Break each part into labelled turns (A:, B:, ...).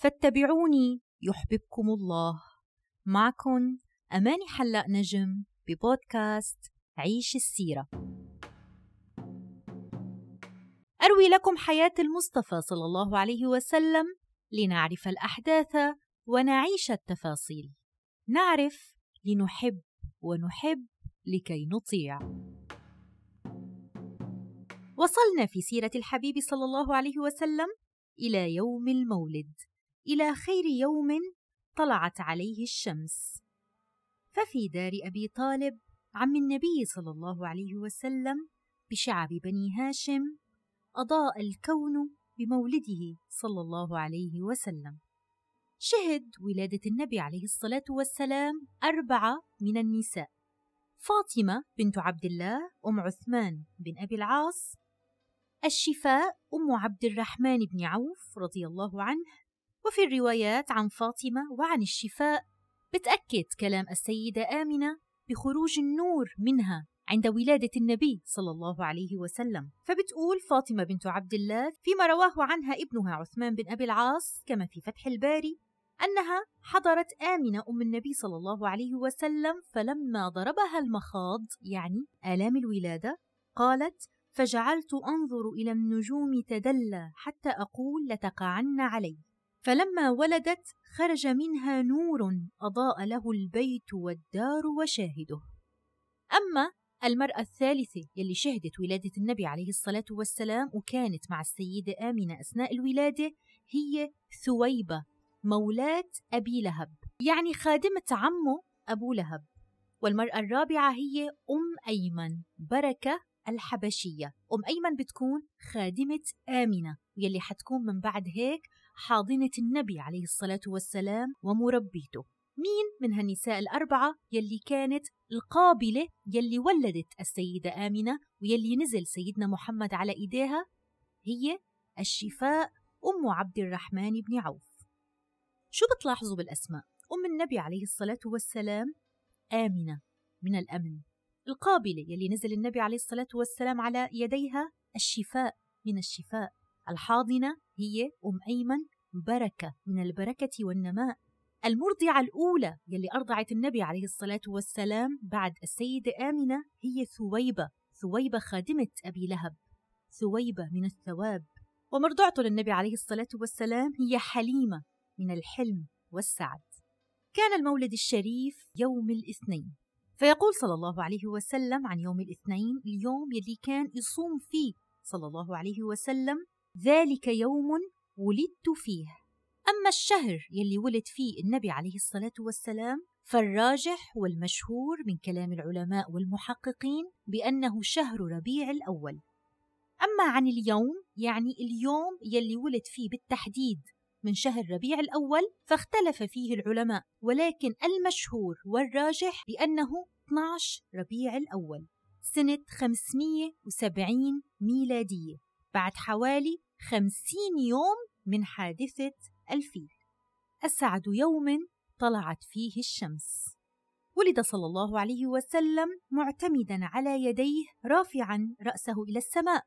A: فاتبعوني يحببكم الله. معكم أماني حلاق نجم ببودكاست عيش السيرة. أروي لكم حياة المصطفى صلى الله عليه وسلم لنعرف الأحداث ونعيش التفاصيل. نعرف لنحب ونحب لكي نطيع. وصلنا في سيرة الحبيب صلى الله عليه وسلم إلى يوم المولد. إلى خير يوم طلعت عليه الشمس. ففي دار أبي طالب عم النبي صلى الله عليه وسلم بشعب بني هاشم أضاء الكون بمولده صلى الله عليه وسلم. شهد ولادة النبي عليه الصلاة والسلام أربعة من النساء فاطمة بنت عبد الله أم عثمان بن أبي العاص الشفاء أم عبد الرحمن بن عوف رضي الله عنه وفي الروايات عن فاطمة وعن الشفاء بتأكد كلام السيدة آمنة بخروج النور منها عند ولادة النبي صلى الله عليه وسلم. فبتقول فاطمة بنت عبد الله فيما رواه عنها ابنها عثمان بن أبي العاص كما في فتح الباري أنها حضرت آمنة أم النبي صلى الله عليه وسلم فلما ضربها المخاض يعني آلام الولادة قالت فجعلت أنظر إلى النجوم تدلى حتى أقول لتقعن علي فلما ولدت خرج منها نور أضاء له البيت والدار وشاهده. أما المرأة الثالثة يلي شهدت ولادة النبي عليه الصلاة والسلام وكانت مع السيدة آمنة أثناء الولادة هي ثويبة مولاة أبي لهب يعني خادمة عمه أبو لهب. والمرأة الرابعة هي أم أيمن بركة الحبشية. أم أيمن بتكون خادمة آمنة يلي حتكون من بعد هيك حاضنة النبي عليه الصلاة والسلام ومربيته. مين من هالنساء الأربعة يلي كانت القابلة يلي ولدت السيدة آمنة ويلي نزل سيدنا محمد على إيديها؟ هي الشفاء أم عبد الرحمن بن عوف. شو بتلاحظوا بالأسماء؟ أم النبي عليه الصلاة والسلام آمنة من الأمن. القابلة يلي نزل النبي عليه الصلاة والسلام على يديها الشفاء من الشفاء. الحاضنة هي أم أيمن بركة من البركة والنماء المرضعة الأولى يلي أرضعت النبي عليه الصلاة والسلام بعد السيدة آمنة هي ثويبة ثويبة خادمة أبي لهب ثويبة من الثواب. ومرضعته للنبي عليه الصلاة والسلام هي حليمة من الحلم والسعد. كان المولد الشريف يوم الاثنين. فيقول صلى الله عليه وسلم عن يوم الاثنين اليوم يلي كان يصوم فيه صلى الله عليه وسلم ذلك يوم ولدت فيه. أما الشهر يلي ولد فيه النبي عليه الصلاة والسلام فالراجح والمشهور من كلام العلماء والمحققين بأنه شهر ربيع الأول. أما عن اليوم يعني اليوم يلي ولد فيه بالتحديد من شهر ربيع الأول فاختلف فيه العلماء ولكن المشهور والراجح بأنه 12 ربيع الأول سنة 570 ميلادية بعد حوالي 50 يوم من حادثة الفيل. أسعد يوم طلعت فيه الشمس. ولد صلى الله عليه وسلم معتمدا على يديه رافعا رأسه إلى السماء.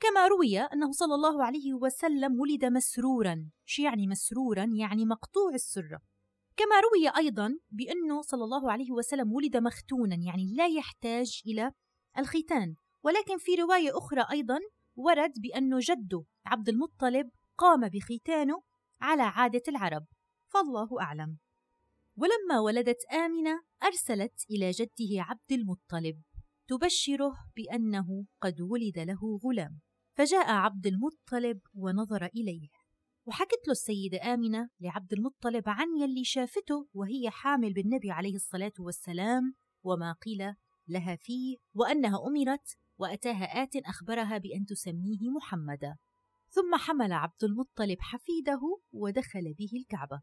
A: كما روي أنه صلى الله عليه وسلم ولد مسرورا. شو يعني مسرورا؟ يعني مقطوع السرة كما روي أيضا بأنه صلى الله عليه وسلم ولد مختونا يعني لا يحتاج إلى الختان. ولكن في رواية أخرى أيضا ورد بأنه جده عبد المطلب قام بختانه على عادة العرب فالله أعلم. ولما ولدت آمنة أرسلت إلى جده عبد المطلب تبشره بأنه قد ولد له غلام فجاء عبد المطلب ونظر إليه. وحكت له السيدة آمنة لعبد المطلب عن يلي شافته وهي حامل بالنبي عليه الصلاة والسلام وما قيل لها فيه وأنها أمرت وأتاها آت أخبرها بأن تسميه محمدا. ثم حمل عبد المطلب حفيده ودخل به الكعبة.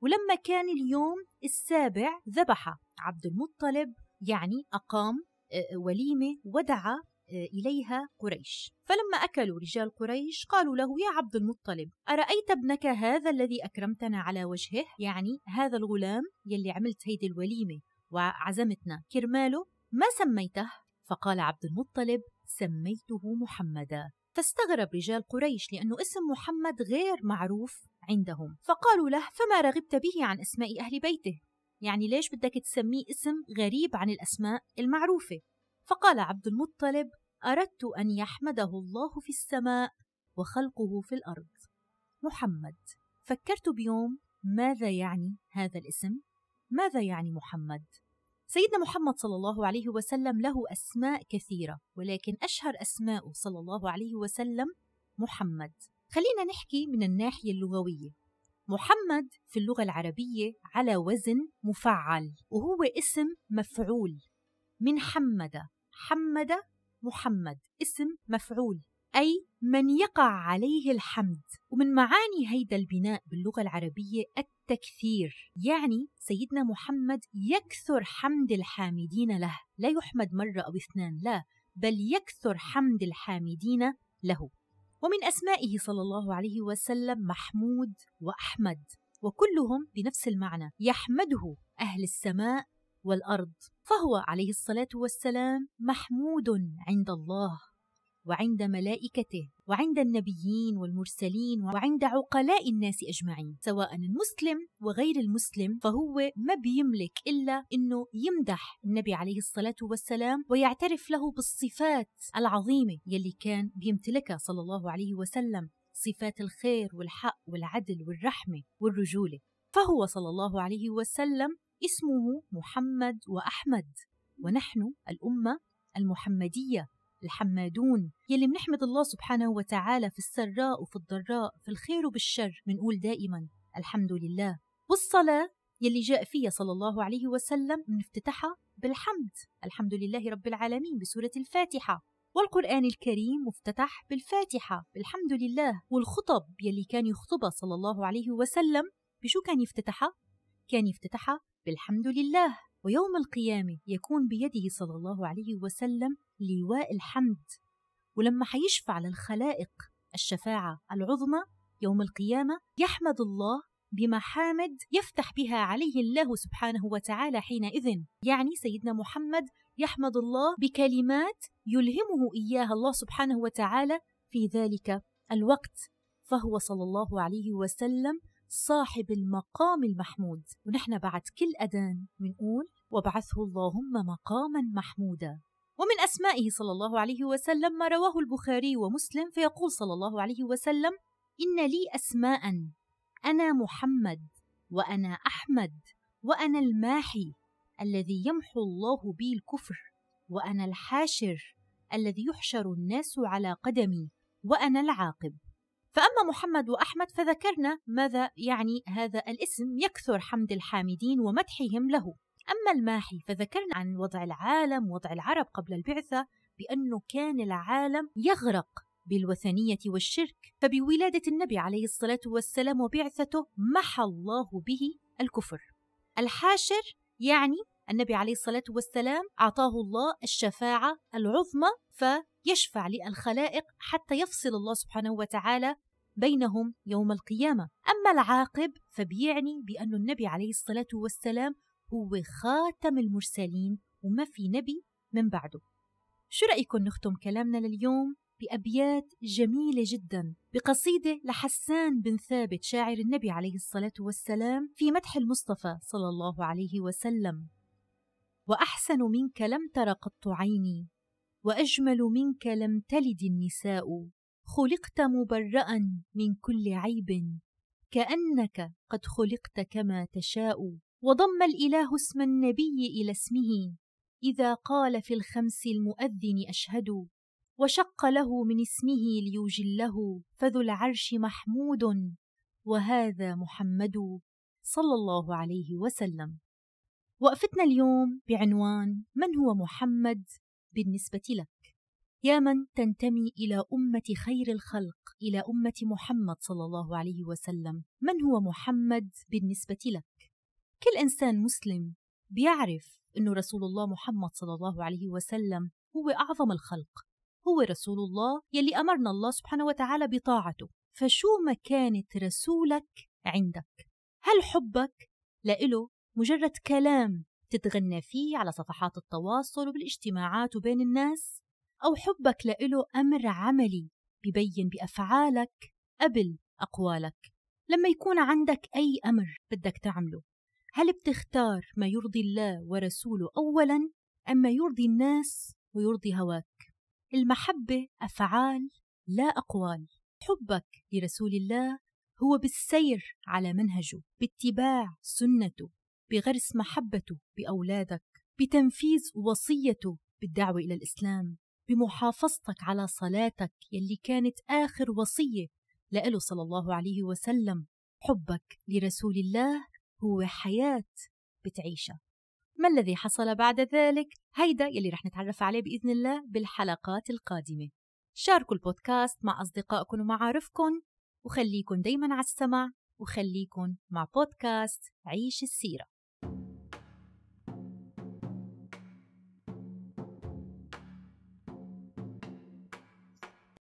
A: ولما كان اليوم السابع ذبح عبد المطلب يعني أقام آه، وليمة ودعا إليها قريش. فلما أكلوا رجال قريش قالوا له يا عبد المطلب أرأيت ابنك هذا الذي أكرمتنا على وجهه؟ يعني هذا الغلام يلي عملت هيدي الوليمة وعزمتنا كرماله ما سميته؟ فقال عبد المطلب سميته محمدا. فاستغرب رجال قريش لأنه اسم محمد غير معروف عندهم. فقالوا له فما رغبت به عن أسماء أهل بيته؟ يعني ليش بدك تسميه اسم غريب عن الأسماء المعروفة؟ فقال عبد المطلب أردت أن يحمده الله في السماء وخلقه في الأرض. محمد فكرت بيوم ماذا يعني هذا الاسم؟ ماذا يعني محمد؟ سيدنا محمد صلى الله عليه وسلم له أسماء كثيرة ولكن أشهر اسماءه صلى الله عليه وسلم محمد. خلينا نحكي من الناحية اللغوية. محمد في اللغة العربية على وزن مفعل وهو اسم مفعول. من حمد حمد محمد اسم مفعول. أي من يقع عليه الحمد. ومن معاني هيدا البناء باللغة العربية التكثير. يعني سيدنا محمد يكثر حمد الحامدين له لا يحمد مرة أو اثنان لا بل يكثر حمد الحامدين له. ومن أسمائه صلى الله عليه وسلم محمود وأحمد وكلهم بنفس المعنى يحمده أهل السماء والأرض. فهو عليه الصلاة والسلام محمود عند الله. وعند ملائكته وعند النبيين والمرسلين وعند عقلاء الناس أجمعين. سواء المسلم وغير المسلم فهو ما بيملك إلا إنه يمدح النبي عليه الصلاة والسلام ويعترف له بالصفات العظيمة يلي كان بيمتلكها صلى الله عليه وسلم صفات الخير والحق والعدل والرحمة والرجولة. فهو صلى الله عليه وسلم اسمه محمد وأحمد. ونحن الأمة المحمدية. الحمادون يلي منحمد الله سبحانه وتعالى في السراء وفي الضراء في الخير وبالشر منقول دائما الحمد لله. والصلاة يلي جاء فيها صلى الله عليه وسلم منفتتحها بالحمد الحمد لله رب العالمين بسورة الفاتحة. والقرآن الكريم مفتتح بالفاتحة بالحمد لله. والخطب يلي كان يخطبها صلى الله عليه وسلم بشو كان يفتتحها؟ كان يفتتحها بالحمد لله. ويوم القيامة يكون بيده صلى الله عليه وسلم لواء الحمد. ولما حيشفع للخلائق الشفاعة العظمى يوم القيامة يحمد الله بمحامد يفتح بها عليه الله سبحانه وتعالى حينئذ. يعني سيدنا محمد يحمد الله بكلمات يلهمه إياها الله سبحانه وتعالى في ذلك الوقت. فهو صلى الله عليه وسلم صاحب المقام المحمود. ونحن بعد كل أذان بنقول وابعثه اللهم مقاما محمودا. ومن أسمائه صلى الله عليه وسلم ما رواه البخاري ومسلم فيقول صلى الله عليه وسلم إن لي أسماء أنا محمد وأنا أحمد وأنا الماحي الذي يمحو الله بي الكفر وأنا الحاشر الذي يحشر الناس على قدمي وأنا العاقب. فأما محمد وأحمد فذكرنا ماذا يعني هذا الاسم يكثر حمد الحامدين ومدحهم له. أما الماحي فذكرنا عن وضع العالم وضع العرب قبل البعثة بأنه كان العالم يغرق بالوثنية والشرك. فبولادة النبي عليه الصلاة والسلام وبعثته محى الله به الكفر. الحاشر يعني النبي عليه الصلاة والسلام أعطاه الله الشفاعة العظمى فيشفع للخلائق حتى يفصل الله سبحانه وتعالى بينهم يوم القيامة. أما العاقب فبيعني بأن النبي عليه الصلاة والسلام هو خاتم المرسلين وما في نبي من بعده. شو رأيكم نختم كلامنا لليوم بأبيات جميلة جدا بقصيدة لحسان بن ثابت شاعر النبي عليه الصلاة والسلام في مدح المصطفى صلى الله عليه وسلم. وأحسن منك لم تر قط عيني وأجمل منك لم تلد النساء. خلقت مبرأ من كل عيب كأنك قد خلقت كما تشاء. وضم الإله اسم النبي إلى اسمه إذا قال في الخمس المؤذن أشهد وشق له من اسمه ليجله فذو العرش محمود وهذا محمد صلى الله عليه وسلم. وقفتنا اليوم بعنوان من هو محمد بالنسبة لك؟ يا من تنتمي إلى أمة خير الخلق إلى أمة محمد صلى الله عليه وسلم من هو محمد بالنسبة لك؟ كل إنسان مسلم بيعرف أنه رسول الله محمد صلى الله عليه وسلم هو أعظم الخلق هو رسول الله يلي أمرنا الله سبحانه وتعالى بطاعته فشو مكانة رسولك عندك؟ هل حبك لإله مجرد كلام تتغنى فيه على صفحات التواصل وبالاجتماعات وبين الناس؟ أو حبك لإله أمر عملي ببين بأفعالك قبل أقوالك لما يكون عندك أي أمر بدك تعمله هل بتختار ما يرضي الله ورسوله أولا أم ما يرضي الناس ويرضي هواك؟ المحبة أفعال لا أقوال. حبك لرسول الله هو بالسير على منهجه باتباع سنته بغرس محبته بأولادك بتنفيذ وصيته بالدعوة إلى الإسلام بمحافظتك على صلاتك يلي كانت آخر وصية لإله صلى الله عليه وسلم. حبك لرسول الله هو حياة بتعيشها ما الذي حصل بعد ذلك؟ هيدا يلي رح نتعرف عليه بإذن الله بالحلقات القادمة. شاركوا البودكاست مع أصدقائكم ومعارفكم وخليكن دايما على السمع وخليكن مع بودكاست عيش السيرة.